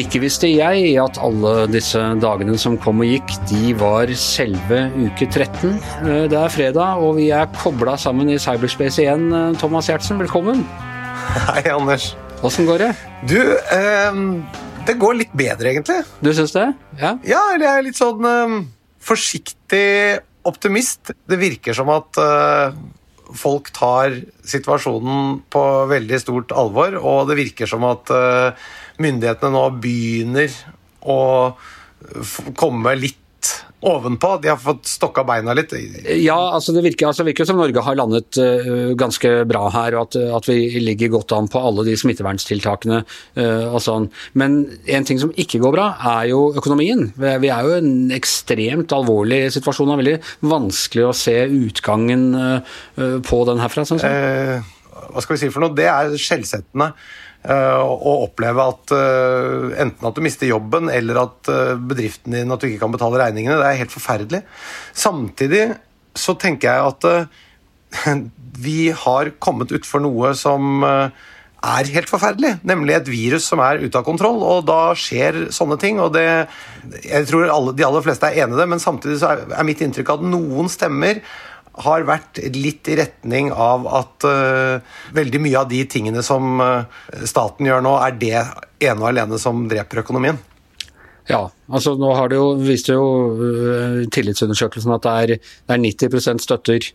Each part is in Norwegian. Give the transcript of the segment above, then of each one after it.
Ikke visste jeg at alle disse dagene som kom og gikk, de var selve uke 13. Eh, Det er fredag, og vi er kobla sammen i cyberspace igjen. Eh, Thomas Gjertsen, velkommen. Hei, Anders. Åssen går det? Du, eh, det går litt bedre, egentlig. Du syns det? Ja? Ja, jeg er litt sånn eh, forsiktig optimist. Det virker som at uh, folk tar situasjonen på veldig stort alvor, og det virker som at eh, myndighetene nå begynner å komme litt ovenpå. De har fått stokka beina litt. Ja, altså det virker, altså det virker som Norge har landet uh, ganske bra her, og at, at, vi ligger godt an på alle de smitteverntiltakene uh, og sånn. Men en ting som ikke går bra, er jo økonomien. Vi er jo i en ekstremt alvorlig situasjon. Det er veldig vanskelig å se utgangen uh, på den herfra, Sånn. hva skal vi si for noe? Det er skjellsettende. Uh, å oppleve at uh, enten at du mister jobben, eller at uh, bedriften din at du ikke kan betale regningene. Det er helt forferdelig. Samtidig så tenker jeg at vi har kommet utfor noe som er helt forferdelig, nemlig et virus som er ute av kontroll. og Da skjer sånne ting. og det, Jeg tror alle, de aller fleste er enig i det, men samtidig så er, er mitt inntrykk at noen stemmer har vært litt i retning av at uh, veldig mye av de tingene som uh, staten gjør nå, er det ene og alene som dreper økonomien. Ja, altså nå har det jo, viste jo uh, tillitsundersøkelsen at det er, det er 90% støtter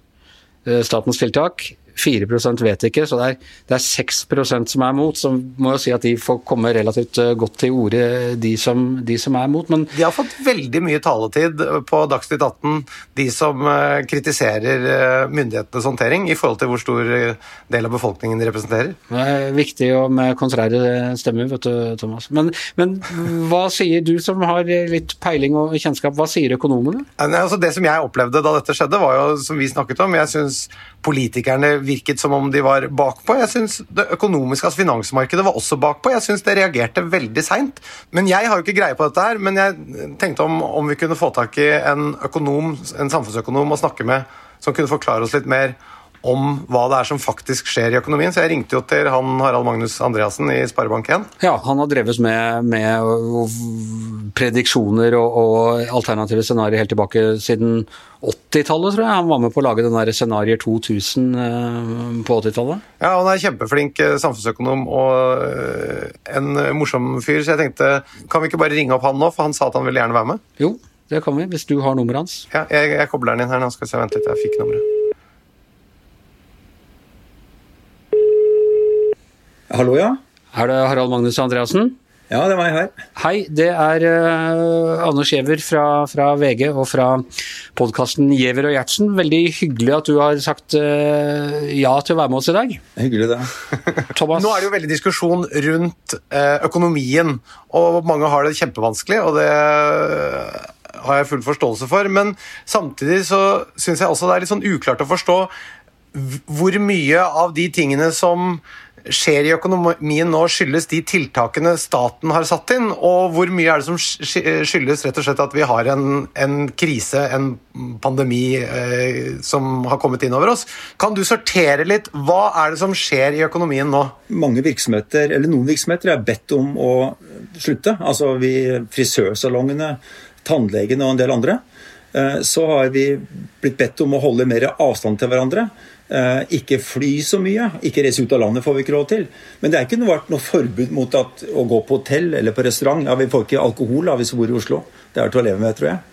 statens tiltak. 4 vet ikke, så det er, det er 6 som er mot. Så må jo si at de får komme relativt godt til orde, de som, de som er mot. Men de har fått veldig mye taletid på Dagsnytt 18, de som kritiserer myndighetenes håndtering, i forhold til hvor stor del av befolkningen de representerer. Det er viktig og med kontrære stemmer, vet du, Thomas. Men, men, hva sier du som har litt peiling og kjennskap, hva sier økonomene? Altså det som jeg opplevde da dette skjedde, var jo som vi snakket om, jeg syns politikerne virket som om de var bakpå. Jeg synes det økonomiske, altså finansmarkedet, var også bakpå. Jeg syns det reagerte veldig seint. Men jeg har jo ikke greie på dette her. Men jeg tenkte om, om vi kunne få tak i en økonom, en samfunnsøkonom å snakke med, som kunne forklare oss litt mer om hva det er som faktisk skjer i økonomien. Så jeg ringte jo til han Harald Magnus Andreassen i Sparebank1. Ja, han har drevet med, med prediksjoner og, og alternative scenarioer helt tilbake siden 80-tallet, tror jeg. Han var med på å lage den der Scenarier 2000 på 80-tallet. Ja, han er kjempeflink samfunnsøkonom og en morsom fyr, så jeg tenkte kan vi ikke bare ringe opp han nå, for han sa at han ville gjerne være med? Jo, det kan vi, hvis du har nummeret hans. Ja, jeg, jeg kobler den inn her nå. Skal vi se, vent litt, jeg fikk nummeret. Hallo, ja? Er det Harald Magnus Andreassen? Ja, det er meg her. Hei, det er uh, Anders Giæver fra, fra, VG og fra podkasten Giæver og Gjertsen. Veldig hyggelig at du har sagt uh, ja til å være med oss i dag. Hyggelig det. Thomas? Nå er det jo veldig diskusjon rundt uh, økonomien, og mange har det kjempevanskelig. og det har jeg full forståelse for, men samtidig så syns jeg også det er litt sånn uklart å forstå hvor mye av de tingene som skjer i økonomien nå, skyldes de tiltakene staten har satt inn, og hvor mye er det som skyldes rett og slett at vi har en, en krise, en pandemi, eh, som har kommet inn over oss? Kan du sortere litt? Hva er det som skjer i økonomien nå? Mange virksomheter, eller Noen virksomheter er bedt om å slutte. Altså vi, frisørsalongene, tannlegene og en del andre. Så har vi blitt bedt om å holde mer avstand til hverandre. Ikke fly så mye. Ikke reise ut av landet får vi ikke råd til. Men det er ikke vært noe forbud mot at, å gå på hotell eller på restaurant. Ja, Vi får ikke alkohol da, hvis vi bor i Oslo. Det er til å leve med, tror jeg.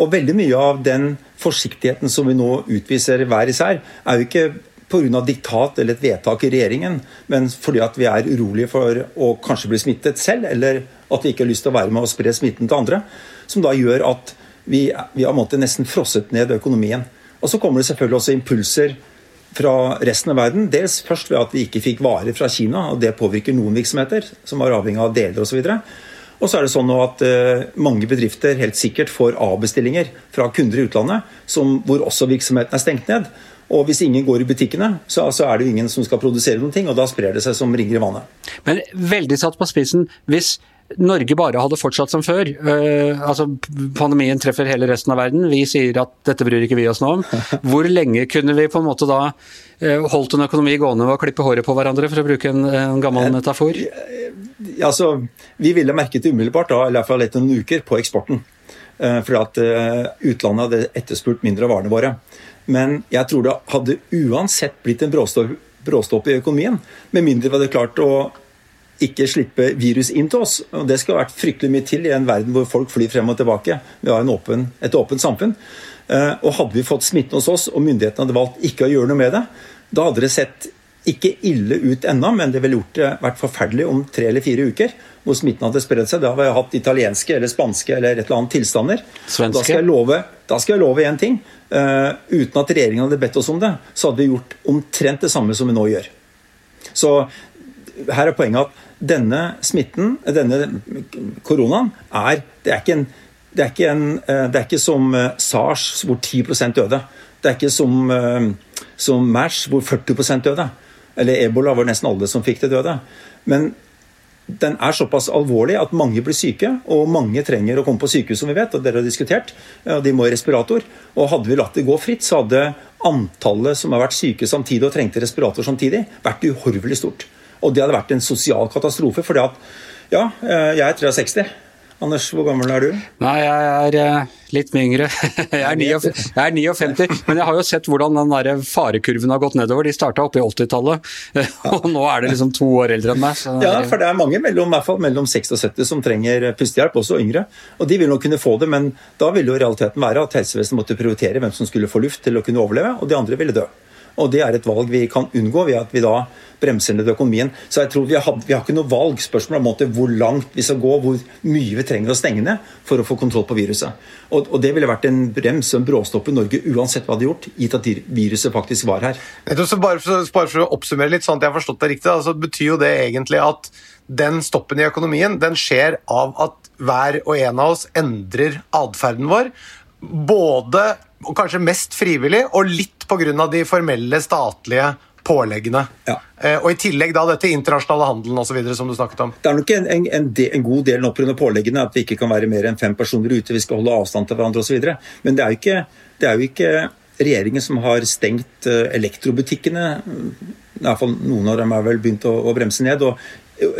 Og veldig mye av den forsiktigheten som vi nå utviser hver især, er jo ikke pga. diktat eller et vedtak i regjeringen, men fordi at vi er urolige for å kanskje bli smittet selv, eller at vi ikke har lyst til å være med og spre smitten til andre. Som da gjør at vi, vi har måttet nesten frosset ned økonomien. Og så kommer det selvfølgelig også impulser fra resten av verden. Dels først ved at vi ikke fikk varer fra Kina, og det påvirker noen virksomheter som var avhengig av deler osv. Og så er det sånn at uh, mange bedrifter helt sikkert får avbestillinger fra kunder i utlandet, som, hvor også virksomheten er stengt ned. Og hvis ingen går i butikkene, så, så, er det jo ingen som skal produsere noen ting, og da sprer det seg som ringer i vannet. Men veldig satt på spissen, hvis Norge bare hadde fortsatt som før, uh, altså pandemien treffer hele resten av verden, vi sier at dette bryr ikke vi oss noe om, hvor lenge kunne vi på en måte da uh, holdt en økonomi gående ved å klippe håret på hverandre, for å bruke en, en gammel metafor? Altså, vi ville merket det umiddelbart, da, i hvert fall etter noen uker, på eksporten. Uh, fordi at utlandet hadde etterspurt mindre av varene våre. Men jeg tror det hadde uansett blitt en bråstopp i økonomien, med mindre vi hadde klart å ikke slippe virus inn til oss. Og Det skal ha vært fryktelig mye til i en verden hvor folk flyr frem og tilbake. Vi har åpen, et åpent samfunn. Eh, og hadde vi fått smitten hos oss, og myndighetene hadde valgt ikke å gjøre noe med det, da hadde det sett ikke ille ut ennå, men det ville gjort det vært forferdelig om tre eller fire uker. Hvor smitten hadde spredd seg. Da hadde vi hatt italienske eller spanske eller et eller annet tilstander. Svenske. Da skal jeg love, da skal jeg love én ting. Uh, uten at regjeringen hadde bedt oss om det, så hadde vi gjort omtrent det samme som vi nå gjør. Så her er poenget at denne smitten, denne koronaen, er Det er ikke, en, det er ikke, en, eh, det er ikke som eh, SARS, hvor 10% døde. Det er ikke som, som MERS, hvor 40% døde. Eller ebola, hvor nesten alle som fikk det, døde. Men den er såpass alvorlig at mange blir syke, og mange trenger å komme på sykehus, som vi vet, og dere har diskutert. De må i respirator. Og hadde vi latt det gå fritt, så hadde antallet som har vært syke samtidig og trengte respirator samtidig, vært uhorvelig stort. Og det hadde vært en sosial katastrofe, fordi at ja, eh, jeg er 63. Anders, hvor gammel er du? Nei, jeg er eh, litt mye yngre. Jeg er, 59, jeg er 59, men jeg har jo sett hvordan den der farekurven har gått nedover. De starta oppe i 80-tallet, og nå er det liksom to år eldre enn meg. Ja, for det er mange mellom, mellom 60 og 70 som trenger pustehjelp, også yngre. Og de vil nok kunne få det, men da ville jo realiteten være at helsevesenet måtte prioritere hvem som skulle få luft til å kunne overleve, og de andre ville dø. Og det er et valg vi kan unngå ved at vi da bremser ned økonomien. Så jeg tror vi har, vi har ikke noe valg. Spørsmålet er måte hvor langt vi skal gå, hvor mye vi trenger å stenge ned for å få kontroll på viruset. Og, og det ville vært en brems og en bråstopp i Norge uansett hva de hadde gjort, gitt at viruset faktisk var her. Bare for, bare for å oppsummere litt, sånn at jeg har forstått det riktig, altså betyr jo det egentlig at den stoppen i økonomien den skjer av at hver og en av oss endrer atferden vår. Både, og kanskje mest frivillig, og litt pga. de formelle statlige påleggene. Ja. Eh, og I tillegg da dette internasjonale handelen videre, som du snakket om. Det er nok en, en, en, de, en god del pga. påleggene at vi ikke kan være mer enn fem personer ute, vi skal holde avstand til hverandre osv. Men det er, ikke, det er, jo ikke, regjeringen som har stengt eh, elektrobutikkene. I hvert fall Noen av dem har vel begynt å, å bremse ned. og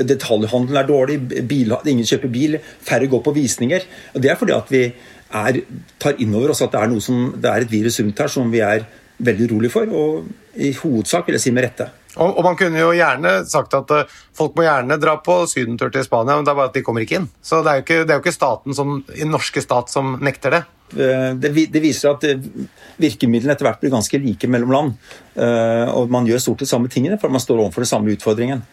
Detaljhandelen er dårlig, bil, ingen kjøper bil, færre går på visninger. og Det er fordi at vi er, tar inn over oss at det er, som, det er et virus rundt her som vi er veldig urolig for, og i hovedsak vil jeg si med rette. Og, og, Man kunne jo gjerne sagt at uh, folk må gjerne dra på sydentur til Spania, men det er bare at de kommer ikke inn. Så det er jo ikke, det er jo ikke staten som, i norske stat som nekter det. Eh, det, det viser at eh, virkemidlene etter hvert blir ganske like mellom land. Og man gjør stort sett samme tingene, for man står overfor den samme utfordringen.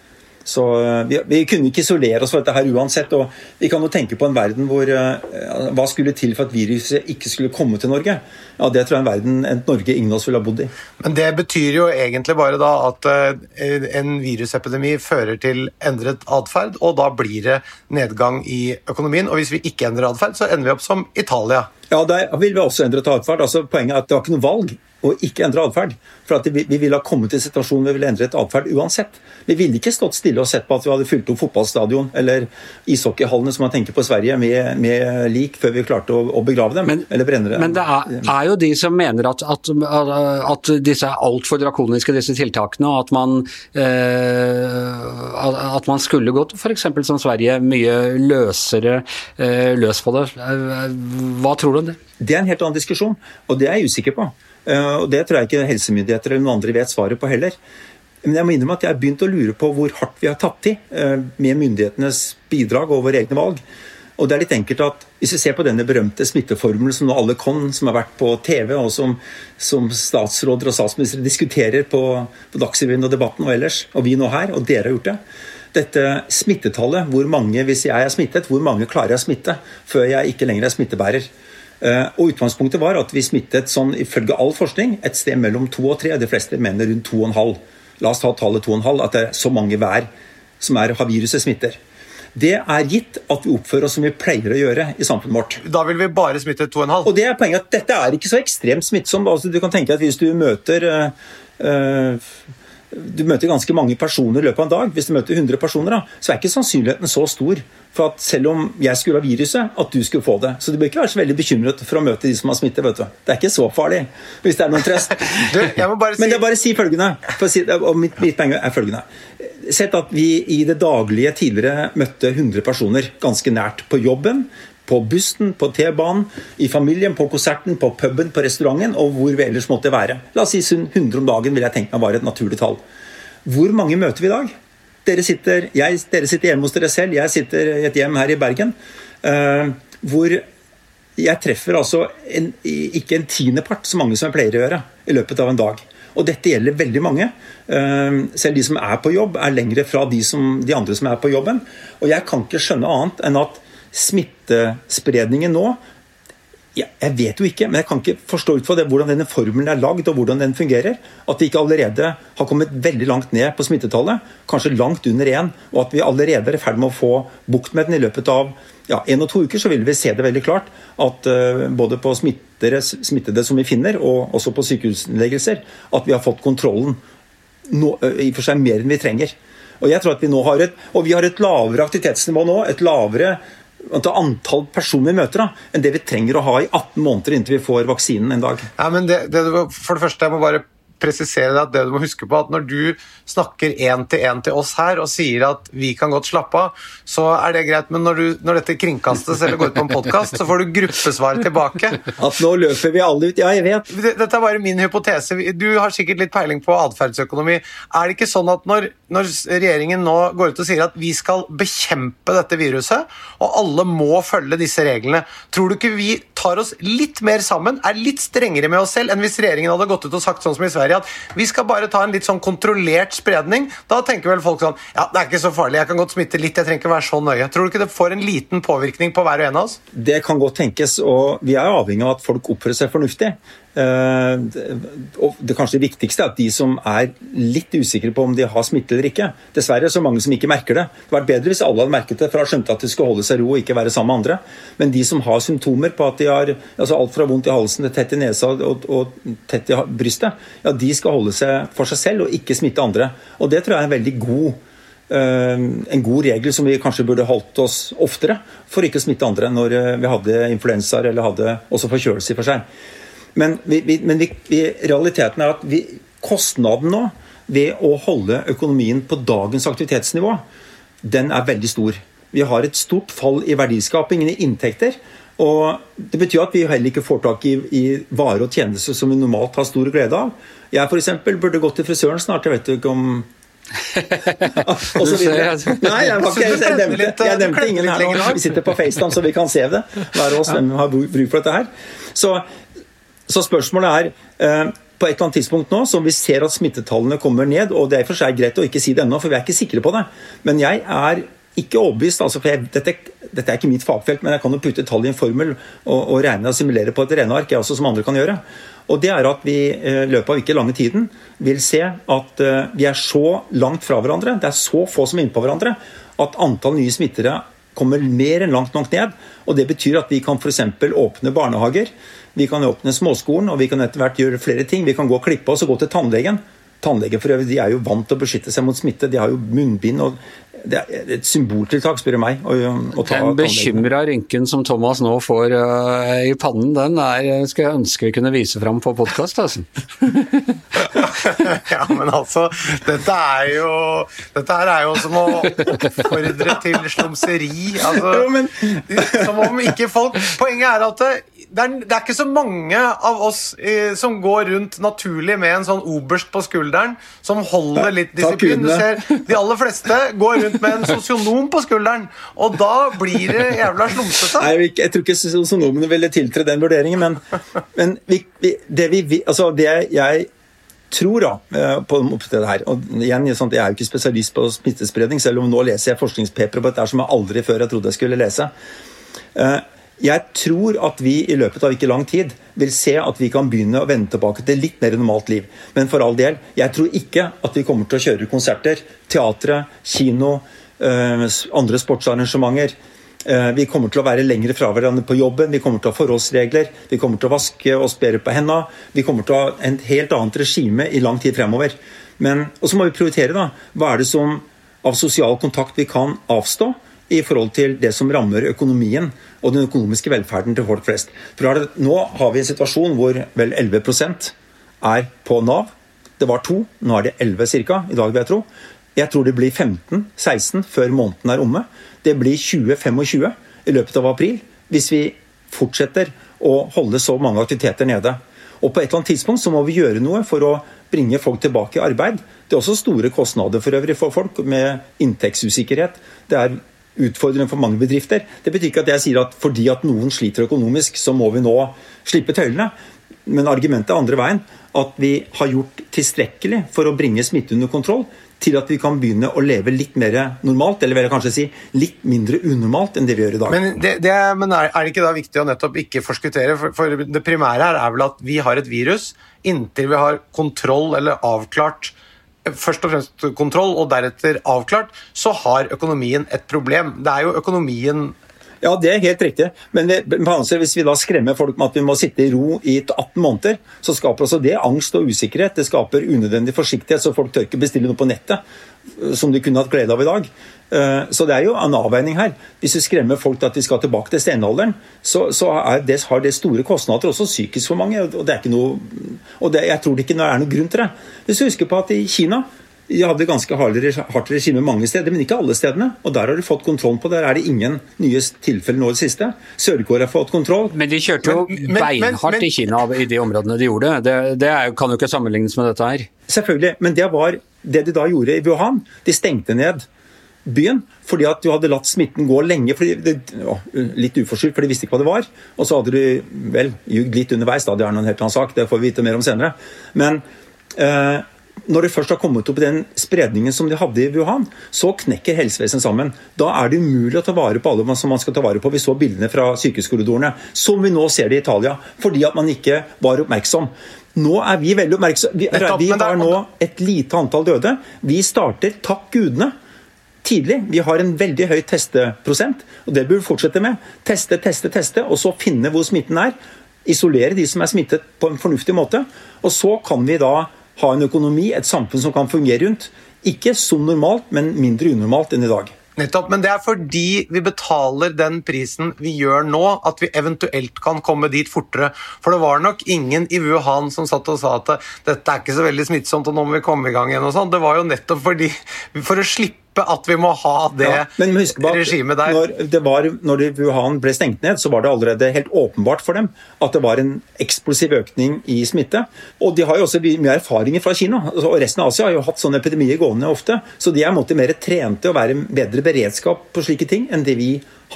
Så eh, vi, vi, kunne ikke isolere oss fra dette her uansett. og Vi kan jo tenke på en verden hvor uh, Hva skulle til for at viruset ikke skulle komme til Norge? Ja, Det tror jeg en verden et Norge ingen av oss ville ha bodd i. Men det betyr jo egentlig bare da at uh, en virusepidemi fører til endret atferd, og da blir det nedgang i økonomien. Og hvis vi ikke endrer atferd, så ender vi opp som Italia. Ja, der vil vi også endre atferd. Altså, poenget er at det var ikke noe valg å ikke endre atferd. For vi, vi ville ha kommet til situasjonen hvor vi ville endret atferd uansett. Vi ville ikke stått stille og sett på at vi hadde fylt opp fotballstadion eller ishockeyhallene som man tenker på Sverige, med, med lik før vi klarte å, å begrave dem men, eller brenne dem. Men det er, er, jo de som mener at, at, at disse er altfor drakoniske, disse tiltakene, og at man, eh, at man skulle gått f.eks. som Sverige mye løsere eh, løs på det. Hva tror du om det? Det er en helt annen diskusjon, og det er jeg usikker på. Eh, og Det tror jeg ikke helsemyndigheter eller noen andre vet svaret på heller. Men jeg må innrømme at jeg har begynt å lure på hvor hardt vi har tatt i eh, med myndighetenes bidrag og våre egne valg. Og det er litt enkelt at Hvis vi ser på denne berømte smitteformelen som nå alle kan, som har vært på TV, og som, som statsråder og statsministre diskuterer på, på Dagsrevyen og Debatten og ellers, og vi nå her, og dere har gjort det Dette smittetallet, hvor mange, hvis jeg er smittet, hvor mange klarer jeg å smitte før jeg ikke lenger er smittebærer? Eh, og Utgangspunktet var at vi smittet sånn, ifølge all forskning et sted mellom to og tre. De fleste mener rundt to og en halv. La oss ta tallet to og en halv, at det er så mange hver som er, har viruset smitter. Det er gitt at vi oppfører oss som vi pleier å gjøre i samfunnet vårt. Da vil vi bare smitte 2,5? og det er poenget at Dette er ikke så ekstremt smittsomt. Altså, du kan tenke at Hvis du møter øh, du møter ganske mange personer i løpet av en dag. Hvis du møter 100 personer, da, så er ikke sannsynligheten så stor for at selv om jeg skulle ha viruset, at du skulle få det. Så du bør ikke være så veldig bekymret for å møte de som har smitte. vet du. Det er ikke så farlig, hvis det er noen trøst. Du, jeg må bare si... Men det er bare å si følgende, si, og mitt, mitt poeng er følgende. Sett at vi i det daglige tidligere møtte 100 personer ganske nært på jobben, på bussen, på T-banen, i familien, på konserten, på puben, på restauranten og hvor vi ellers måtte være. La oss si 100 om dagen vil jeg tenke meg var et naturlig tall. Hvor mange møter vi i dag? Dere sitter, jeg, dere sitter hjemme hos dere selv, jeg sitter i et hjem her i Bergen. Uh, hvor jeg treffer altså en, ikke en tiendepart så mange som jeg pleier å gjøre i løpet av en dag. Og dette gjelder veldig mange. Uh, selv de som er på jobb, er lengre fra de, som, de andre som er på jobben. Og jeg kan ikke skjønne annet enn at smittespredningen nå jeg vet jo ikke, men jeg kan ikke forstå ut fra det hvordan denne formelen er lagd og hvordan den fungerer. At vi ikke allerede har kommet veldig langt ned på smittetallet, kanskje langt under én, og at vi allerede er i ferd med å få bukt med den i løpet av ja, en og to uker, så vil vi se det veldig klart at uh, både på smittere, smittede som vi finner, og også på sykehusinnleggelser, at vi har fått kontrollen no, uh, i og for seg mer enn vi trenger. Og jeg tror at vi nå har et, og vi har et lavere aktivitetsnivå nå, et lavere antall personer vi møter, da, enn det vi trenger å ha i 18 måneder inntil vi får vaksinen en dag. Ja, men det, det, for det første, jeg må bare presisere deg at det du må huske på at når du snakker én til én til oss her og sier at vi kan godt slappe av, så er det greit, men når, du, når dette kringkastes eller går ut på en podkast, så får du gruppesvar tilbake. At nå løper vi alle ut. Ja, jeg vet. Dette er bare min hypotese. Du har sikkert litt peiling på atferdsøkonomi. Er det ikke sånn at når, når regjeringen nå går ut og sier at vi skal bekjempe dette viruset, og alle må følge disse reglene, tror du ikke vi tar oss litt mer sammen, er litt strengere med oss selv enn hvis regjeringen hadde gått ut og sagt sånn som i Sverige Sverige at vi skal bare ta en litt sånn kontrollert spredning. Da tenker vel folk sånn Ja, det er ikke så farlig, jeg kan godt smitte litt, jeg trenger ikke være så nøye. Tror du ikke det får en liten påvirkning på hver og en av oss? Det kan godt tenkes, og vi er avhengig av at folk oppfører seg fornuftig. Eh, og det kanskje det viktigste er at de som er litt usikre på om de har smitte eller ikke Dessverre er så mange som ikke merker det. Det hadde vært bedre hvis alle hadde merket det, for da skjønte at de skulle holde seg ro og ikke være sammen med andre. Men de som har symptomer på at de har altså alt fra vondt i halsen til tett i nesa og, og tett i brystet, ja, de skal holde seg for seg selv og ikke smitte andre. Og det tror jeg er en veldig god eh, en god regel som vi kanskje burde holdt oss oftere for ikke å smitte andre når eh, vi hadde influensaer eller hadde også forkjølelse i for seg. Men, vi, vi, men vi, realiteten er at kostnaden nå ved å holde økonomien på dagens aktivitetsnivå, den er veldig stor. Vi har et stort fall i verdiskapingen, i inntekter. Og Det betyr at vi heller ikke får tak i, i varer og tjenester som vi normalt har stor glede av. Jeg f.eks. burde gått til frisøren snart. Jeg vet ikke om og så videre. Nei, jeg, ikke, jeg, nevnte, jeg nevnte ingen her nå. Vi sitter på FaceTime, så vi kan se det. Hver oss hvem har bruk for dette her. Så så spørsmålet er eh, på et eller annet tidspunkt nå, som vi ser at smittetallene kommer ned, og det er for seg greit å ikke si det ennå, for vi er ikke sikre på det, men jeg er ikke overbevist. Altså, for jeg, dette, dette, er ikke mitt fagfelt, men jeg kan jo putte tall i en formel og, og regne og simulere på et regneark, jeg også, som andre kan gjøre. Og det er at vi eh, i løpet av ikke lange tiden vil se at uh, vi er så langt fra hverandre, det er så få som er innpå hverandre, at antall nye smittere kommer mer enn langt nok ned. Og det betyr at vi kan f.eks. åpne barnehager. Vi kan åpne småskolen, og vi kan etter hvert gjøre flere ting. Vi kan gå og klippe oss og gå til tannlegen. Tannleger for øvrig, de er jo vant til å beskytte seg mot smitte. De har jo munnbind. og Det er et symboltiltak, spør du meg. Å, å den bekymra rynken som Thomas nå får uh, i pannen, den er, skal jeg ønske vi kunne vise fram på podkast. Altså. ja, men altså Dette er jo Dette her er jo som å oppfordre til slumseri. Altså, som om ikke folk Poenget er at det er, det er, ikke så mange av oss eh, som går rundt naturlig med en sånn oberst på skulderen, som holder litt disiplin. Du ser, De aller fleste går rundt med en sosionom på skulderen, og da blir det jævla slumsete. Jeg, jeg tror ikke sosionomene ville tiltre den vurderingen, men, men vi, vi, det, vi, altså det jeg tror da, eh, på det her, og igjen, Jeg er jo ikke spesialist på smittespredning, selv om nå leser jeg forskningspaper på dette som jeg aldri før jeg trodde jeg skulle lese. Uh, jeg tror at vi i løpet av ikke lang tid vil se at vi kan begynne å vende tilbake til litt mer normalt liv. Men for all del, jeg tror ikke at vi kommer til å kjøre konserter, teatre, kino, øh, andre sportsarrangementer Eh, vi kommer til å være lengre fra hverandre på jobben, vi kommer til å ha forholdsregler, vi kommer til å vaske oss bedre på hendene. Vi kommer til å ha en helt annet regime i lang tid fremover. Men, og så må vi prioritere, da. Hva er det som av sosial kontakt vi kan avstå i forhold til det som rammer økonomien og den økonomiske velferden til folk flest. For Nå har vi en situasjon hvor vel 11% er på Nav. Det var to, nå er det 11 ca. i dag, vil jeg tro. Jeg tror det blir 15-16 før måneden er omme. Det blir 20-25 i løpet av april hvis vi fortsetter å holde så mange aktiviteter nede. Og på et eller annet tidspunkt så må vi gjøre noe for å bringe folk tilbake i arbeid. Det er også store kostnader for øvrig for folk, med inntektsusikkerhet. Det er utfordrende for mange bedrifter. Det betyr ikke at jeg sier at fordi at noen sliter økonomisk, så må vi nå slippe tøylene. Men argumentet er andre veien. At vi har gjort tilstrekkelig for å bringe smitte under kontroll til at vi kan begynne å leve litt mer normalt, eller vil jeg kanskje si litt mindre unormalt enn det vi gjør i dag. Men, det, det, men er, det ikke da viktig å nettopp ikke forskuttere? For, for, det primære her er vel at vi har et virus. Inntil vi har kontroll eller avklart først og fremst kontroll, og deretter avklart, så har økonomien et problem. Det er jo økonomien ja, det er helt riktig. Men hvis vi da skremmer folk med at vi må sitte i ro i 18 måneder, så skaper også det angst og usikkerhet. Det skaper unødvendig forsiktighet, så folk tør ikke bestille noe på nettet som de kunne hatt glede av i dag. Eh, så det er jo en avveining her. Hvis du skremmer folk til at de skal tilbake til steinalderen, så, så det, har det store kostnader, også psykisk for mange. Og, det er ikke noe, og det, jeg tror det ikke er noen grunn til det. Hvis du husker på at i Kina de hadde ganske hardt regime mange steder, men ikke alle stedene. Og der har de fått kontroll på. Der er det ingen nye tilfeller nå i det siste. Sør-Korea har fått kontroll. Men de kjørte jo beinhardt i Kina i de områdene de gjorde. Det, det er, kan jo ikke sammenlignes med dette her. Selvfølgelig, men det var det de da gjorde i Wuhan. De stengte ned byen fordi at du hadde latt smitten gå lenge. Det, å, litt uforskyldt, for de visste ikke hva det var. Og så hadde du vel ljugd litt underveis, da, det er noen helt annen sak, det får vi vite mer om senere. Men eh, når det først har kommet opp i den spredningen som de hadde i Wuhan, så knekker helsevesenet sammen. Da er det umulig å ta vare på alle som man skal ta vare på. Vi så bildene fra sykehuskorridorene, som vi nå ser det i Italia, fordi at man ikke var oppmerksom. Nå er vi veldig oppmerksomme. Vi, vi har nå et lite antall døde. Vi starter, takk gudene, tidlig. Vi har en veldig høy testeprosent, og det bør vi fortsette med. Teste, teste, teste, og så finne hvor smitten er. Isolere de som er smittet på en fornuftig måte. Og så kan vi da ha en økonomi, et samfunn som kan fungere rundt. Ikke som normalt, men mindre unormalt enn i dag. Nettopp, men det er fordi vi betaler den prisen vi gjør nå, at vi eventuelt kan komme dit fortere. For det var nok ingen i Wuhan som satt og sa at dette er ikke så veldig smittsomt, og nå må vi komme i gang igjen og sånn. Det var jo nettopp fordi, for å slippe at vi må ha det ja, men husk på regimet der. Når, det var, når Wuhan ble stengt ned, så var det allerede helt åpenbart for dem at det var en eksplosiv økning i smitte. Og de har jo også mye erfaringer fra Kina. Altså, og Resten av Asia har jo hatt sånne epidemier gående ofte. Så de er måtte mer trente og være bedre beredskap på slike ting enn de vi,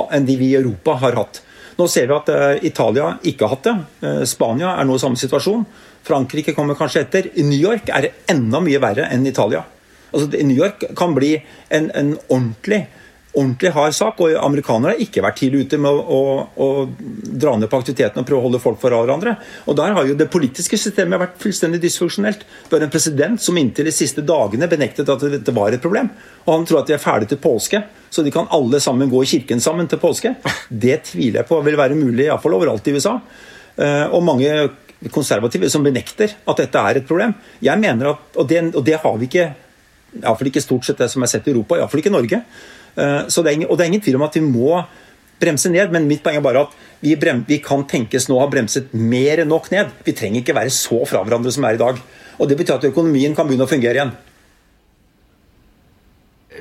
enn de vi i Europa har hatt. Nå ser vi at uh, Italia ikke har hatt det. Uh, Spania er nå i samme situasjon. Frankrike kommer kanskje etter. New York er enda mye verre enn Italia. Altså, New York kan bli en, en ordentlig ordentlig hard sak, og amerikanere har ikke vært tidlig ute med å, å, å dra ned på aktiviteten og prøve å holde folk fra hverandre. Og Der har jo det politiske systemet vært fullstendig dysfunksjonelt. Vi har en president som inntil de siste dagene benektet at dette var et problem. Og han tror at de er ferdige til påske, så de kan alle sammen gå i kirken sammen til påske. Det tviler jeg på vil være mulig, iallfall overalt i USA. Eh, og mange konservative som benekter at dette er et problem. Jeg mener at, Og det, og det har vi ikke Iallfall ikke stort sett det som er sett i Europa, iallfall ikke Norge. Eh, så det er, og det er ingen tvil om at vi må bremse ned, men mitt poeng er bare at vi, brem, vi kan tenkes nå å ha bremset mer enn nok ned. Vi trenger ikke være så fra hverandre som vi er i dag. Og Det betyr at økonomien kan begynne å fungere igjen.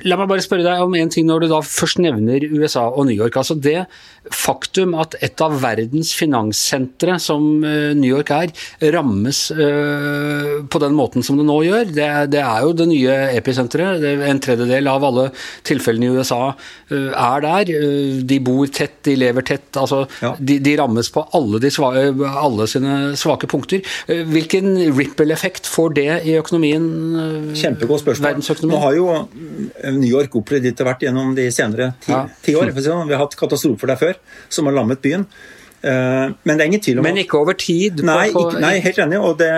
La meg bare spørre deg om en ting når du da først nevner USA og New York. altså Det faktum at et av verdens finanssentre, som eh, New York er, rammes uh, på den måten som det nå gjør, det, det er jo det nye episenteret. En tredjedel av alle tilfellene i USA uh, er der. De bor tett, de lever tett. altså ja. de, de, rammes på alle, svake, alle, sine svake punkter. Hvilken ripple-effekt får det i økonomien? Kjempegodt spørsmål. Nå har jo New York opplevd etter hvert gjennom de senere ti, ja. ti år. Sånn. Vi har hatt katastrofer der før som har lammet byen. Eh, men det er ingen tvil om Men ikke over tid? Nei, ikke, nei helt enig. Og, det,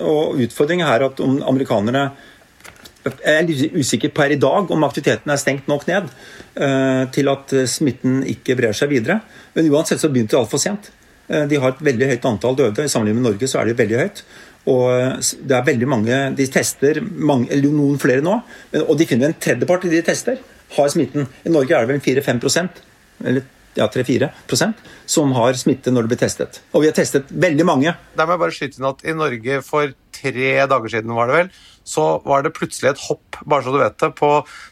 og utfordringen er at om amerikanerne jeg er litt usikker per i dag om aktiviteten er stengt nok ned uh, til at smitten ikke brer seg videre. Men uansett så begynte det altfor sent. De har et veldig høyt antall døde. I sammenligning med Norge så er det veldig høyt. Og det er veldig mange, De tester mange, noen flere nå, og de finner en tredjepart i de tester har smitten. I Norge er det vel 4-5% eller ja, 3-4% som har smitte når det blir testet. Og vi har testet veldig mange. Der må jeg bare skyte inn at I Norge for tre dager siden var det vel, så var det plutselig et hopp, bare så du vet det, på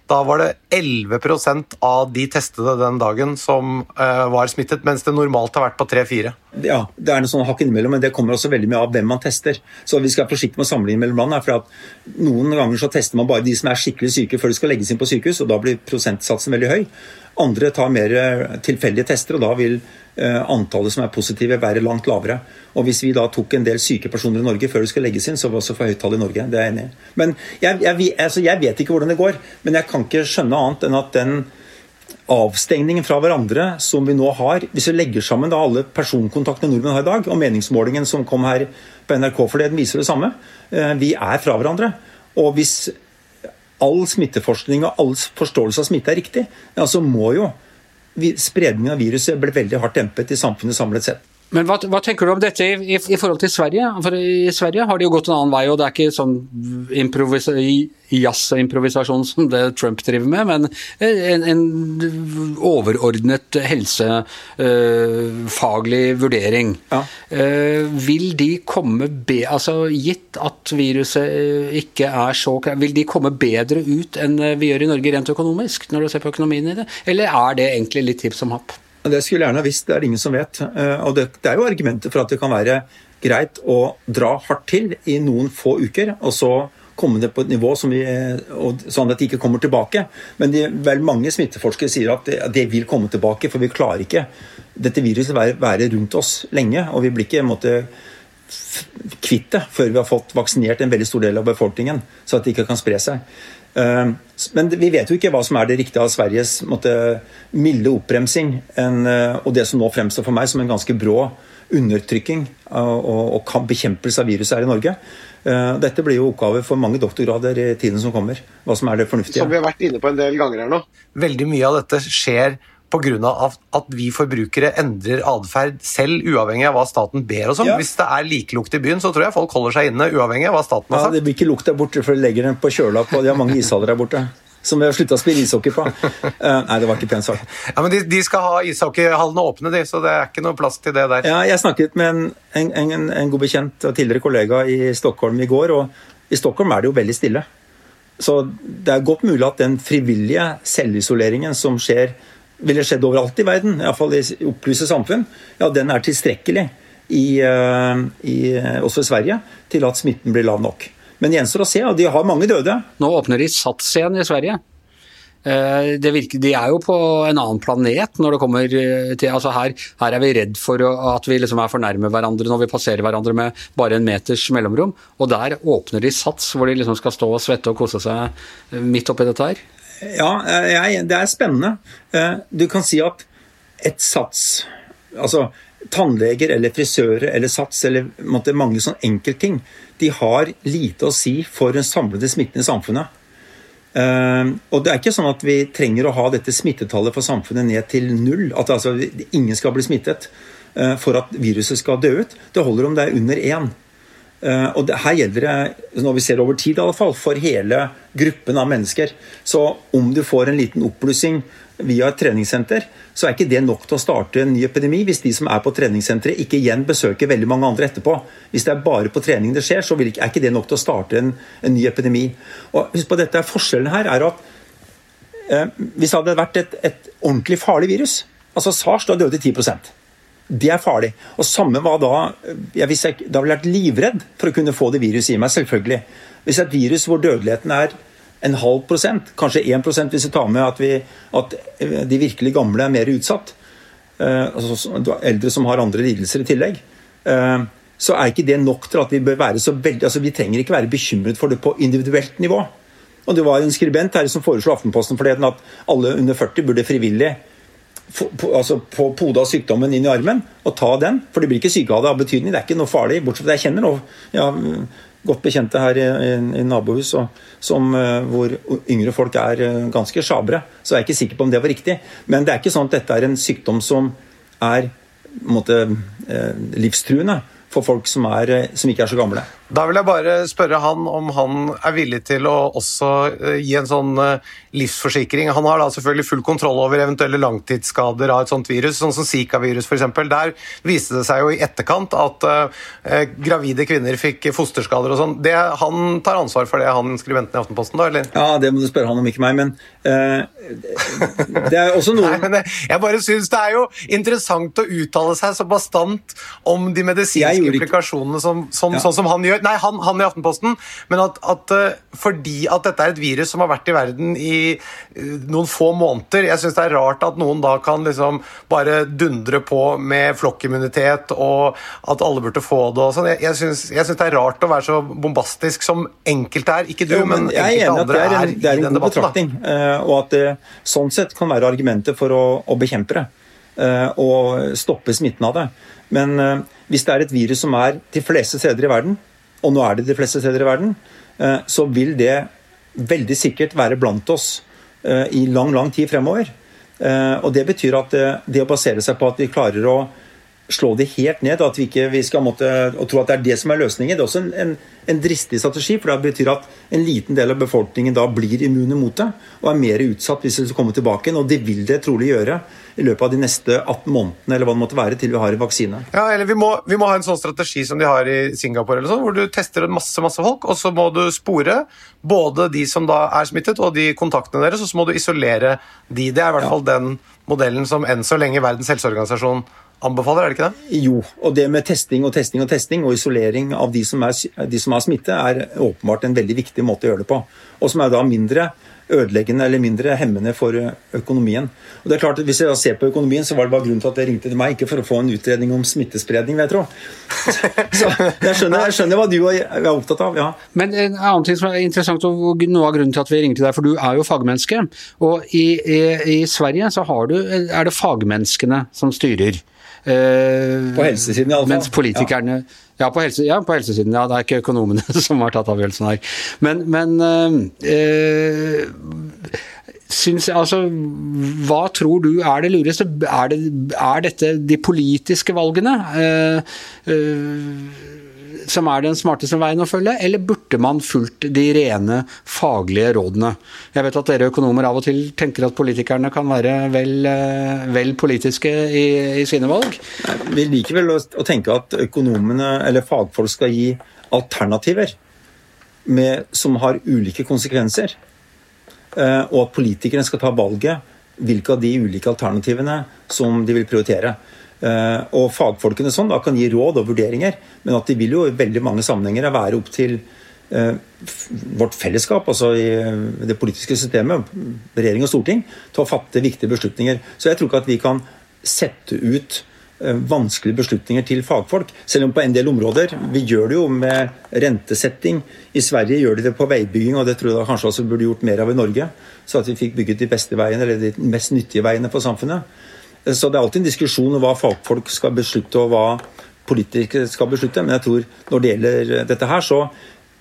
Da var det 11% av de testede den dagen som uh, var smittet, mens det normalt har vært på 3-4. Ja, det er noe sånn hakk innimellom, men det kommer også veldig mye av hvem man tester. Så vi skal være forsiktige med å sammenligne mellom land. for at Noen ganger så tester man bare de som er skikkelig syke før de skal legges inn på sykehus, og da blir prosentsatsen veldig høy. Andre tar mer eh, tilfeldige tester, og da vil antallet som er positive være langt lavere. Og Hvis vi da tok en del syke personer i Norge før det skal legges inn, så var det også for høyt tall i Norge. Det er jeg enig i. Men jeg, jeg, altså jeg, vet ikke hvordan det går, men jeg kan ikke skjønne annet enn at den avstengningen fra hverandre som vi nå har Hvis vi legger sammen da alle personkontaktene nordmenn har i dag, og meningsmålingen som kom her på NRK forleden viser det samme, eh, vi er fra hverandre. Og hvis all smitteforskning og all forståelse av smitte er riktig, ja, så må jo spredningen av viruset ble veldig hardt dempet i samfunnet samlet sett. Men hva, hva, tenker du om dette i, i, i, forhold til Sverige? For I Sverige har det jo gått en annen vei, og det er ikke sånn jazz-improvisasjon som det Trump driver med, men en, en overordnet helsefaglig uh, vurdering. Ja. Uh, vil de komme be, altså Gitt at viruset eh, ikke er så Vil de komme bedre ut enn vi gjør i Norge rent økonomisk, når du ser på økonomien i det? Eller er det egentlig litt tips om happ? Det skulle jeg gjerne ha visst, det er det ingen som vet. Eh, og det, det er jo argumenter for at det kan være greit å dra hardt til i noen få uker, og så komme det på et nivå vi, sånn at de ikke kommer tilbake. Men de, vel mange smitteforskere sier at det, det, vil komme tilbake, for vi klarer ikke dette viruset være, være rundt oss lenge. Og vi blir ikke måtte, kvitt det før vi har fått vaksinert en veldig stor del av befolkningen, så at det ikke kan spre seg. Eh, men vi vet jo ikke hva som er det riktige av Sveriges måtte, milde oppbremsing eh, og det som nå fremstår for meg som en ganske brå undertrykking og, og bekjempelse av viruset her i Norge. Eh, dette blir jo oppgave for mange doktorgrader i tiden som kommer. Hva som er det fornuftige. Som vi har vært inne på en del ganger her nå. Veldig mye av dette skjer pga. at vi forbrukere endrer atferd selv, uavhengig av hva staten ber oss om. Ja. Hvis det er likelukt i byen, så tror jeg folk holder seg inne, uavhengig av hva staten har sagt. Ja, det blir ikke lukt der borte, for de legger den på kjøla på De har mange ishaller der borte. Som vi har slutta å spille ishockey på. Uh, nei, det var ikke pent sagt. Ja, men de, de skal ha ishockeyhallene åpne, de, så det er ikke noe plass til det der. Ja, jeg snakket med en, en, en, en god bekjent og tidligere kollega i Stockholm i går, og i Stockholm er det jo veldig stille. Så det er godt mulig at den frivillige selvisoleringen som skjer ville skjedd overalt i verden, iallfall i opplyste samfunn, ja, den er tilstrekkelig i, eh, i, eh, også i Sverige til at smitten blir lav nok. Men gjenstår å se, og de har mange døde. Nå åpner de Sats igjen i Sverige. Eh, virker, de er jo på en annen planet når det kommer til altså her, her er vi redd for at vi liksom er for nærme hverandre når vi passerer hverandre med bare en meters mellomrom. Og der åpner de Sats, hvor de liksom skal stå og svette og kose seg midt oppi dette her. Ja, jeg, det er spennende. Eh, du kan si at et sats Altså tannleger eller frisører eller sats eller måtte, mange sånne enkeltting, de har lite å si for den samlede smitten i samfunnet. Uh, og det er ikke sånn at vi trenger å ha dette smittetallet for samfunnet ned til null. At altså, ingen skal bli smittet for at viruset skal dø ut. Det holder om det er under én. Uh, og det, her gjelder det, når vi ser over tid, i alle fall, for hele gruppen av mennesker. Så om du får en liten oppblussing via et treningssenter, så er ikke det nok til å starte en ny epidemi hvis de som er på treningssenteret ikke igjen besøker veldig mange andre etterpå. Hvis det er bare på trening det skjer, så er ikke det nok til å starte en, en ny epidemi. Og husk på dette, Forskjellen her er at eh, hvis det hadde vært et, et ordentlig farlig virus, altså SARS, da døde 10 det er farlig. Og samme var da jeg, jeg, Da ville jeg vært livredd for å kunne få det viruset i meg, selvfølgelig. Hvis et virus hvor dødeligheten er en halv prosent, kanskje 1 hvis vi tar med at, vi, at, de virkelig gamle er mer utsatt, eh, altså eldre som har andre lidelser i tillegg, eh, så er ikke det nok til at vi bør være så veldig altså Vi trenger ikke være bekymret for det på individuelt nivå. Og Det var en skribent her som foreslo Aftenposten forleden at alle under 40 burde frivillig på, altså på poda sykdommen inn i armen og ta den. For de blir ikke syke av det av betydning. Det er ikke noe farlig. Bortsett fra det jeg kjenner noe. Ja, godt bekjente her i, i, i nabohus og, som, uh, hvor yngre folk er uh, ganske sjabre. Så jeg er ikke sikker på om det var riktig. Men det er ikke sånn at dette er en sykdom som er måte, uh, livstruende for folk som, er, som ikke er så gamle. Da vil jeg bare spørre han om han er villig til å også eh, gi en sånn eh, livsforsikring. Han har da selvfølgelig full kontroll over eventuelle langtidsskader av et sånt virus, sånn som Zika-virus f.eks. Der viste det seg jo i etterkant at uh, gravide kvinner fikk fosterskader og sånn. Han tar ansvar for det, han skribenten i Aftenposten, da, eller? Ja, det må du spørre han om, ikke meg, men uh, det er også noe Nei, men jeg bare syns det er jo interessant å uttale seg så bastant om de medisinske implikasjonene som, som, ja. sånn som han gjør Nei, han, han, i Aftenposten. Men at, at, eh, fordi at dette er et virus som har vært i verden i eh, noen få måneder Jeg syns det er rart at noen da kan liksom bare dundre på med flokkimmunitet og at alle burde få det og sånn. Jeg, jeg syns det er rart å være så bombastisk som enkelte er. Ikke du, jo, men, men enkelte andre er, en, det er en god betraktning. Da. og at det sånn sett kan være argumenter for å, å bekjempe det. Og stoppe smitten av det. Men hvis det er et virus som er til fleste steder i verden, og nå er det de fleste steder i verden, eh, så vil det veldig sikkert være blant oss eh, i lang, lang tid fremover. Eh, og Det betyr at det å basere seg på at vi klarer å slå det helt ned, at vi ikke vi skal måtte, tro at det er det som er løsningen, det er også en, en, en, dristig strategi. For det betyr at en liten del av befolkningen da blir immune mot det, og er mer utsatt hvis det kommer tilbake igjen. Og det vil det trolig gjøre i løpet av de neste 18 månedene eller hva det måtte være, til vi har en vaksine. Ja, eller vi må, vi må ha en sånn strategi som de har i Singapore, eller sånn, hvor du tester masse masse folk, og så må du spore både de som da er smittet, og de kontaktene deres, og så må du isolere de. Det er i hvert fall den modellen som enn så lenge Verdens helseorganisasjon anbefaler, er det ikke det? Jo, og det med testing og testing og testing og isolering av de som, er, de som har smitte, er åpenbart en veldig viktig måte å gjøre det på. Og som er da mindre ødeleggende eller mindre hemmende for økonomien. Og det er klart at Hvis jeg da ser på økonomien, så var det bare grunnen til at jeg ringte til meg, ikke for å få en utredning om smittespredning, vil jeg tro. Så jeg skjønner, jeg skjønner hva du er opptatt av. ja. Men en annen ting som er interessant, og noe av grunnen til at vi ringte deg, for du er jo fagmenneske. Og i, i, i Sverige så du, er det fagmenneskene som styrer. Eh, på helsesiden, iallfall. Mens politikerne ja. Ja, på, helse, ja, på helsesiden. Ja, det er ikke økonomene som har tatt avgjørelsen her. Men, men eh, syns, altså, hva tror du er det lureste? Er, det, er dette de politiske valgene? Eh, uh, som er den smarteste veien å følge, eller burde man fulgt de rene faglige rådene? Jeg vet at dere økonomer av og til tenker at politikerne kan være vel, eh, vel politiske i, i, sine valg? Vi liker vel å, tenke at økonomene eller fagfolk skal gi alternativer med, som har ulike konsekvenser. Eh, og at politikerne skal ta valget hvilke av de ulike alternativene som de vil prioritere. Eh, og fagfolkene sånn da kan gi råd og vurderinger, men at de vil jo i veldig mange sammenhenger være opp til eh, vårt fellesskap, altså i eh, det politiske systemet, regjering og storting, til å fatte viktige beslutninger. Så jeg tror ikke at vi kan sette ut vanskelige beslutninger til fagfolk. Selv om på en del områder Vi gjør det jo med rentesetting. I Sverige gjør de det på veibygging, og det tror jeg kanskje også burde gjort mer av i Norge. Så at vi fikk bygget de beste veiene, eller de mest nyttige veiene for samfunnet. Så det er alltid en diskusjon om hva fagfolk skal beslutte, og hva politikere skal beslutte. Men jeg tror når det gjelder dette her, så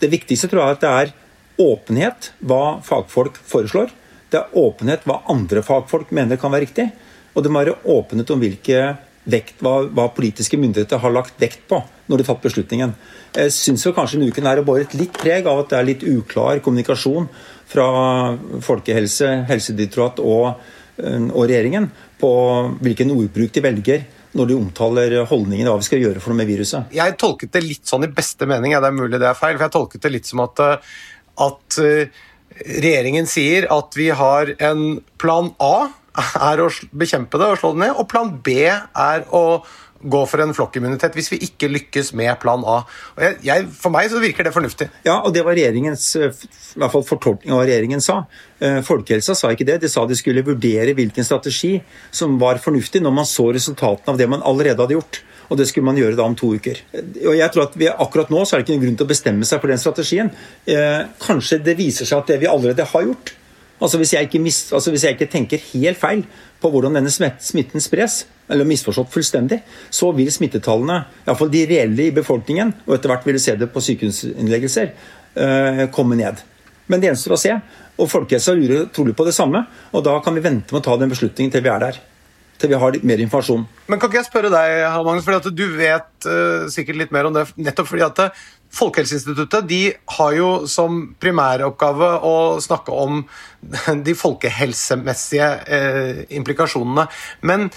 det viktigste tror jeg er at det er åpenhet hva fagfolk foreslår. Det er åpenhet hva andre fagfolk mener kan være riktig. Og det må være åpenhet om hvilke vekt, hva, hva, politiske myndigheter har lagt vekt på når de har tatt beslutningen. Jeg syns kanskje denne uken er båret litt preg av at det er litt uklar kommunikasjon fra folkehelse, Helsedirektoratet og, og regjeringen på hvilken ordbruk de velger når de omtaler holdningen hva vi skal gjøre for noe med viruset. Jeg tolket det litt sånn i beste mening, ja, det er mulig det er feil, for jeg tolket det litt som at, eh, at eh, regjeringen sier at vi har en plan A er å bekjempe det og slå det ned, og plan B er å gå for en flokkimmunitet hvis vi ikke lykkes med plan A. Jeg, jeg, for meg så virker det fornuftig. Ja, og det var regjeringens eh, i hvert fall fortolkning av hva regjeringen sa. Eh, folkehelsa sa ikke det. De sa de skulle vurdere hvilken strategi som var fornuftig når man så resultatene av det man allerede hadde gjort. Og det skulle man gjøre da om to uker. Og jeg tror at vi, Akkurat nå så er det ikke noen grunn til å bestemme seg for den strategien. Eh, kanskje det viser seg at det vi allerede har gjort, Altså hvis, jeg mis, altså hvis, jeg ikke tenker helt feil på hvordan denne smitten spres, eller misforstått fullstendig, så vil smittetallene, iallfall de reelle i befolkningen, og etter hvert vil du se det på sykehusinnleggelser, uh, komme ned. Men det gjenstår å se. Og folkehelsa lurer trolig på det samme, og da kan vi vente med å ta den beslutningen til vi er der til vi har litt mer informasjon. Men Kan ikke jeg spørre deg, Magnus, fordi du vet uh, sikkert litt mer om det. nettopp fordi at Folkehelseinstituttet de har jo som primæroppgave å snakke om de folkehelsemessige eh, implikasjonene. Men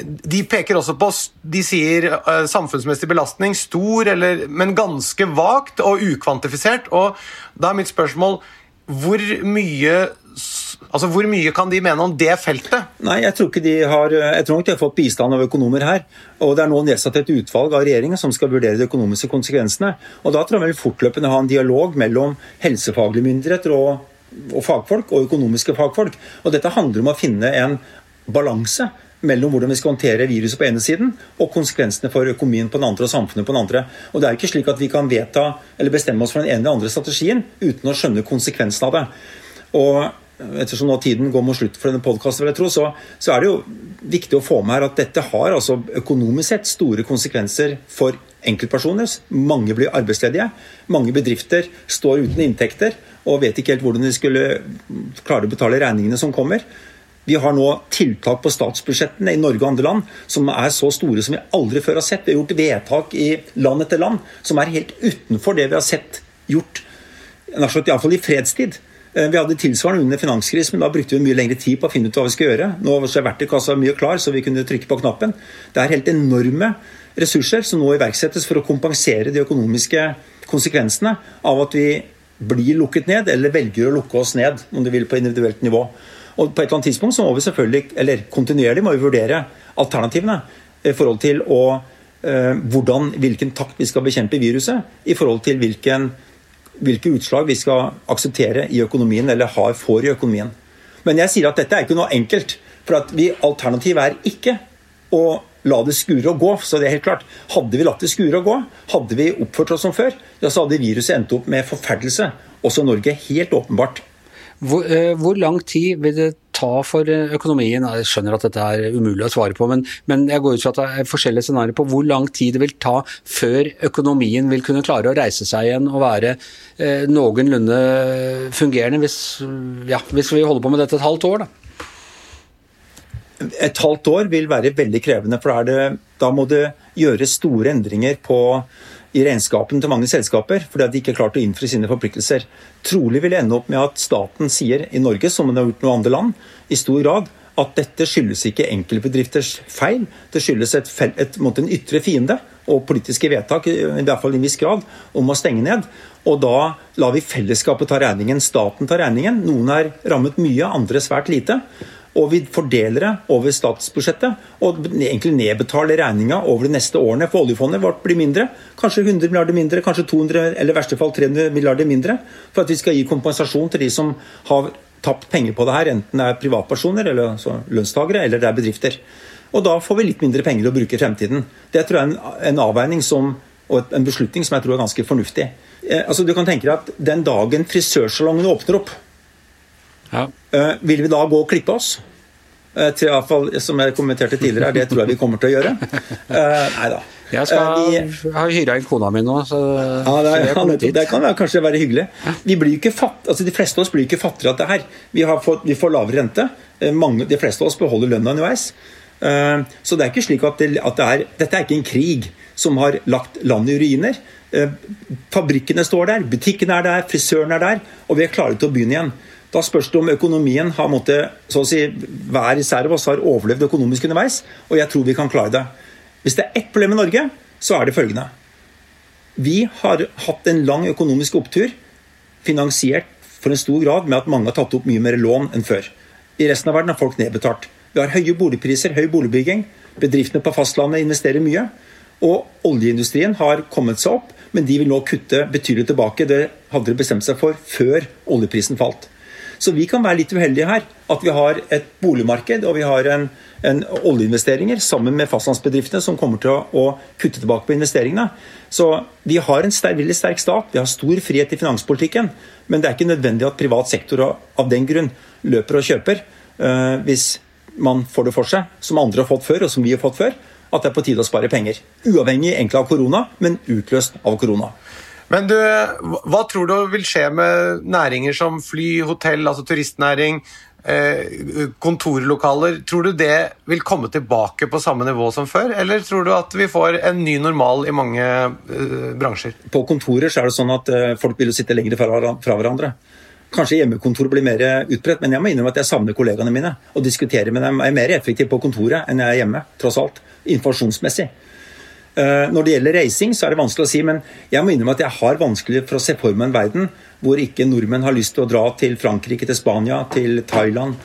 de peker også på De sier uh, samfunnsmessig belastning stor, eller, men ganske vagt og ukvantifisert. Og da er mitt spørsmål hvor mye Altså, Hvor mye kan de mene om det feltet? Nei, Jeg tror ikke de har, jeg tror ikke de har fått bistand av økonomer her. og Det er nå nedsatt et utvalg av regjeringen som skal vurdere de økonomiske konsekvensene. og Da tror jeg vel fortløpende ha en dialog mellom helsefaglige myndigheter og, og fagfolk og økonomiske fagfolk. Og Dette handler om å finne en balanse mellom hvordan vi skal håndtere viruset på ene siden og konsekvensene for økonomien på den andre og samfunnet på den andre. Og Det er ikke slik at vi kan vedta eller bestemme oss for den ene eller andre strategien uten å skjønne konsekvensen av det. Og ettersom nå tiden går mot slutt for denne podkasten, så, så, er det jo viktig å få med her at dette har altså økonomisk sett store konsekvenser for enkeltpersoner. Mange blir arbeidsledige. Mange bedrifter står uten inntekter og vet ikke helt hvordan de skulle klare å betale regningene som kommer. Vi har nå tiltak på statsbudsjettene i Norge og andre land som er så store som vi aldri før har sett. Vi har gjort vedtak i land etter land som er helt utenfor det vi har sett gjort, iallfall i fredstid. Eh, vi hadde tilsvarende under finanskrisen, men da brukte vi mye lengre tid på å finne ut hva vi skulle gjøre. Nå er verktøykassa mye klar, så vi kunne trykke på knappen. Det er helt enorme ressurser som nå iverksettes for å kompensere de økonomiske konsekvensene av at vi blir lukket ned, eller velger å lukke oss ned, om du vil, på individuelt nivå. Og På et eller annet tidspunkt så må vi selvfølgelig, eller kontinuerlig må vi vurdere alternativene i forhold til å, eh, hvordan, hvilken takt vi skal bekjempe viruset, i forhold til hvilken hvilke utslag vi skal akseptere i økonomien, eller har for i økonomien. Men jeg sier at dette er ikke noe enkelt. For at vi, alternativet er ikke å la det skure og gå. Så det er helt klart. Hadde vi latt det skure og gå, hadde vi oppført oss som før, ja, så hadde viruset endt opp med forferdelse. Også Norge, helt åpenbart. Hvor, eh, hvor lang tid vil det ta for eh, økonomien? Jeg skjønner at dette er umulig å svare på, men, men jeg går ut fra at det er forskjellige scenarioer på hvor lang tid det vil ta før økonomien vil kunne klare å reise seg igjen og være eh, noenlunde fungerende, hvis, ja, hvis, vi holder på med dette et halvt år. da. Et halvt år vil være veldig krevende, for det, da må det gjøres store endringer på i regnskapene til mange selskaper fordi de ikke har klart å innfri sine forpliktelser. Trolig vil det ende opp med at staten sier i Norge, som den har gjort i noen andre land, i stor grad at dette skyldes ikke enkeltbedrifters feil, det skyldes et, et, et, en ytre fiende og politiske vedtak i hvert fall i en viss grad, om å stenge ned. Og da lar vi fellesskapet ta regningen, staten tar regningen. Noen er rammet mye, andre svært lite og vi fordeler det over statsbudsjettet. Og egentlig nedbetaler regninga over de neste årene. For oljefondet vårt blir mindre. Kanskje 100 milliarder mindre, kanskje 200 eller i verste fall 300 milliarder mindre. For at vi skal gi kompensasjon til de som har tapt penger på det her, enten det er privatpersoner, eller altså lønnstakere, eller det er bedrifter. Og da får vi litt mindre penger å bruke i fremtiden. Det tror jeg er en, avveining som, og en beslutning som jeg tror er ganske fornuftig. Eh, altså, du kan tenke deg at Den dagen frisørsalongene åpner opp, ja. Uh, vil vi da gå og klippe oss? Uh, til fall, Som jeg kommenterte tidligere, det tror jeg vi kommer til å gjøre. Uh, nei da. Jeg skal vi, har hyra inn kona mi nå, så, ja, det, er, så det, det kan kanskje være hyggelig. Vi blir ikke fatt, altså De fleste av oss blir ikke fattigere av det her. Vi, fått, vi får lavere rente. Mange, de fleste av oss beholder lønna underveis. Så det er ikke slik at, det, at det er, dette er ikke en krig som har lagt landet i ruiner. Fabrikkene står der, butikkene er der, frisøren er der, og vi er klare til å begynne igjen. Da spørs det om økonomien har måttet, så å si, hver især av oss har overlevd økonomisk underveis. Og jeg tror vi kan klare det. Hvis det er ett problem i Norge, så er det følgende. Vi har hatt en lang økonomisk opptur, finansiert for en stor grad med at mange har tatt opp mye mer lån enn før. I resten av verden har folk nedbetalt. Vi har høye boligpriser, høy boligbygging. Bedriftene på fastlandet investerer mye. Og oljeindustrien har kommet seg opp, men de vil nå kutte betydelig tilbake. Det hadde de bestemt seg for før oljeprisen falt. Så vi kan være litt uheldige her. At vi har et boligmarked og vi har en, en oljeinvesteringer sammen med fastlandsbedriftene som kommer til å, å, kutte tilbake på investeringene. Så vi har en sterk, veldig sterk stat, vi har stor frihet i finanspolitikken. Men det er ikke nødvendig at privat sektor av den grunn løper og kjøper uh, hvis man får det for seg, som andre har fått før, og som vi har fått før, at det er på tide å spare penger. Uavhengig egentlig av korona, men utløst av korona. Men du, hva tror du vil skje med næringer som fly, hotell, altså turistnæring, eh, kontorlokaler? Tror du det vil komme tilbake på samme nivå som før, eller tror du at vi får en ny normal i mange uh, bransjer? På kontorer så er det sånn at uh, folk vil sitte lenger fra hverandre. Kanskje hjemmekontor blir mer utbredt, men jeg må innrømme at jeg savner kollegaene mine. Og diskuterer med dem Jeg er mer effektiv på kontoret enn jeg er hjemme, tross alt. Informasjonsmessig. Eh, når det gjelder reising, så er det vanskelig å si, men jeg må innrømme at jeg har vanskelig for å se for meg en verden hvor ikke nordmenn har lyst til å dra til Frankrike, til Spania, til Thailand,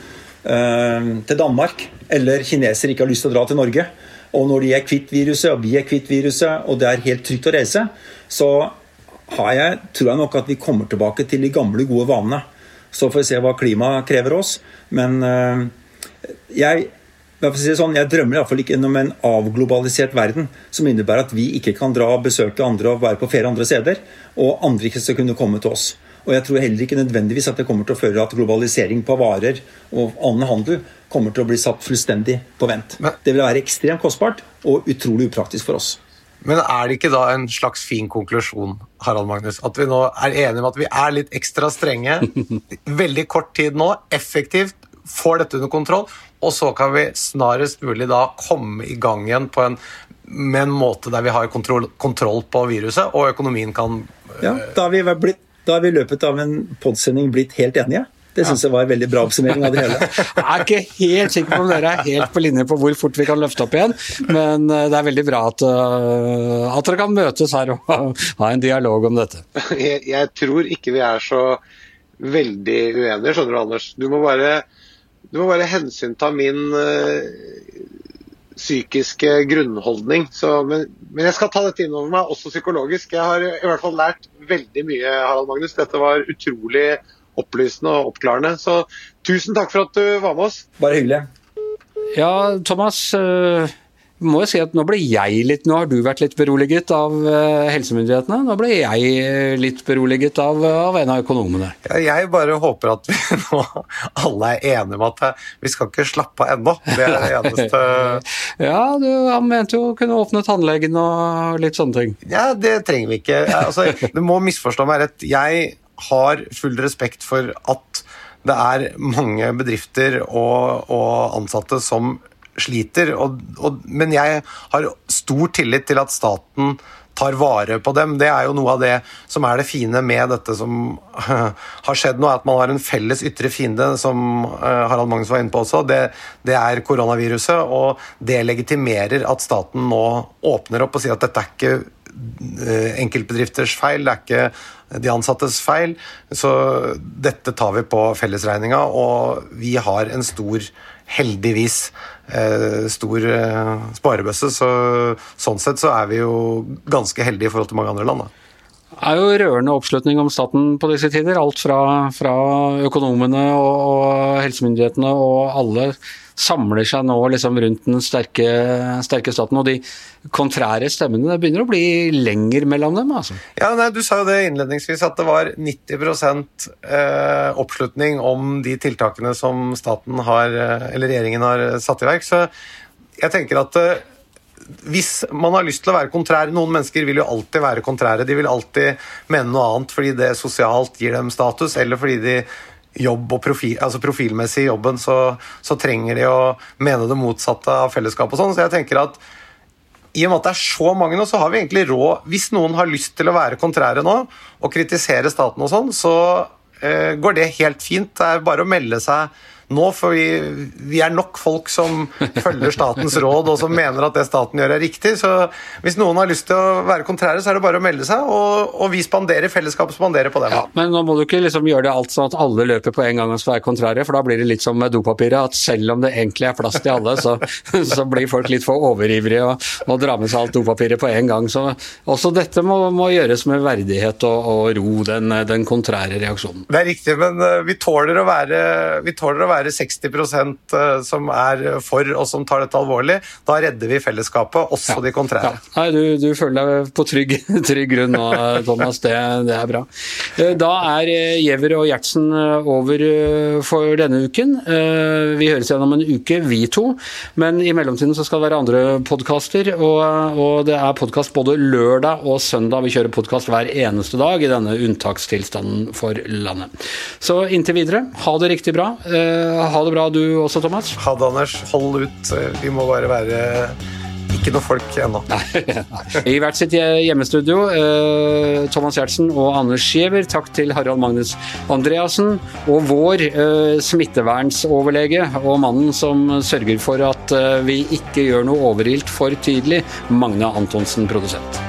eh, til Danmark. Eller kinesere ikke har lyst til å dra til Norge. Og når de er kvitt viruset, og vi er kvitt viruset, og det er helt trygt å reise, så jeg, tror jeg nok at vi kommer tilbake til de gamle, gode vanene. Så får vi se hva klimaet krever oss. Men eh, jeg Si sånn, jeg drømmer iallfall ikke om en avglobalisert verden som innebærer at vi ikke kan dra og besøke andre og være på flere andre steder, og andre ikke skal kunne komme til oss. Og jeg tror heller ikke nødvendigvis at det kommer til å føre at globalisering på varer og annen handel kommer til å bli satt fullstendig på vent. Det vil være ekstremt kostbart og utrolig upraktisk for oss. Men er det ikke da en slags fin konklusjon, Harald Magnus, at vi nå er enige om at vi er litt ekstra strenge? Veldig kort tid nå, effektivt, får dette under kontroll, og så kan vi snarest mulig da komme i gang igjen på en, med en måte der vi har kontroll, kontroll på viruset, og økonomien kan Ja, da har vi, blitt, da har vi i løpet av en podsending blitt helt enige. Det syns jeg var en veldig bra oppsummering av det hele. Jeg er ikke helt sikker på om dere er helt på linje på hvor fort vi kan løfte opp igjen, men eh, det er veldig bra at, uh, at dere kan møtes her og ha en dialog om dette. Jeg, jeg tror ikke vi er så veldig uenige, skjønner du, Anders. Du må bare du må bare hensynta min uh, psykiske grunnholdning. Så, men, men, jeg skal ta dette innover meg, også psykologisk. Jeg har i hvert fall lært veldig mye, Harald Magnus. Dette var utrolig opplysende og oppklarende. Så tusen takk for at du var med oss. Bare hyggelig. Ja, Thomas. Uh må jo si at nå ble jeg litt Nå har du vært litt beroliget av uh, helsemyndighetene. Nå ble jeg eh, litt beroliget av, av en av økonomene. Jeg bare håper at vi nå alle er enige om at eh, vi skal ikke slappe av ennå. Det er det eneste Ja, du, han mente jo å kunne åpne tannlegen og litt sånne ting. Ja, det trenger vi ikke. Altså, du må misforstå meg rett. Jeg har full respekt for at det er mange bedrifter og, og ansatte som sliter. Og, og, men jeg har stor tillit til at staten tar vare på dem. Det er jo noe av det som er det fine med dette som har skjedd nå, at man har en felles ytre fiende, som eh, Harald Magnus var inne på også. Det, det, er koronaviruset, og det legitimerer at staten nå åpner opp og sier at dette er ikke eh, enkeltbedrifters feil, det er ikke de ansattes feil. Så dette tar vi på fellesregninga, og vi har en stor heldigvis stor eh, sparebøsse. Så, sånn sett så er vi jo ganske heldige i forhold til mange andre land. Da. Er jo rørende oppslutning om staten på disse tider. Alt fra, fra økonomene og, og helsemyndighetene og alle samler seg nå liksom rundt den sterke, sterke, staten. Og de kontrære stemmene, det begynner å bli lenger mellom dem. altså. Ja, nei, Du sa jo det innledningsvis, at det var 90 eh, oppslutning om de tiltakene som staten har, eh, eller regjeringen har satt i verk. Så jeg tenker at eh, hvis man har lyst til å være kontrær Noen mennesker vil jo alltid være kontrære. De vil alltid mene noe annet fordi det sosialt gir dem status, eller fordi de jobb og profil, altså profilmessig i jobben, så, så, trenger de å mene det motsatte av fellesskap og sånn. Så jeg tenker at i og med at det er så mange nå, så har vi egentlig råd Hvis noen har lyst til å være kontrære nå og kritisere staten og sånn, så eh, går det helt fint. Det er bare å melde seg Nå får vi Vi er nok folk som følger statens råd, og som mener at det staten gjør, er riktig. Så hvis noen har lyst til å være kontrære, så er det bare å melde seg, og, og vi spanderer, fellesskapet spanderer på dem. Ja, men nå må du ikke liksom gjøre det alt sånn at alle løper på en gang og skal være kontrære, for da blir det litt som med dopapiret, at selv om det egentlig er plass til alle, så, så blir folk litt for overivrige og, og drar med seg alt dopapiret på en gang. Så også dette må, må gjøres med verdighet og, og ro, den, den, kontrære reaksjonen. Det er riktig, men eh, vi tåler å være, vi tåler å være 60 eh, som er for og som tar dette alvorlig. Da redder vi fellesskapet, også ja, de kontrære. Ja. Nei, du, du, føler deg på trygg, trygg grunn nå, Thomas. Det, det, er bra. Eh, da er Giæver og Gjertsen over for denne uken. Vi høres igjen om en uke, vi to. Men i mellomtiden så skal det være andre podkaster, og, og, det er podkast både lørdag og søndag. Vi kjører podkast hver eneste dag i denne unntakstilstanden for landet. Så inntil videre, ha det riktig bra. Ha det bra du også, Thomas. Ha det, Anders. Hold ut. Vi må bare være ikke noe folk ennå. I hvert sitt hjemmestudio, eh, Thomas Gjertsen og Anders Giæver. Takk til Harald Magnus Andreassen. Og vår eh, smittevernsoverlege og mannen som sørger for at eh, vi ikke gjør noe overilt for tidlig, Magne Antonsen, produsent.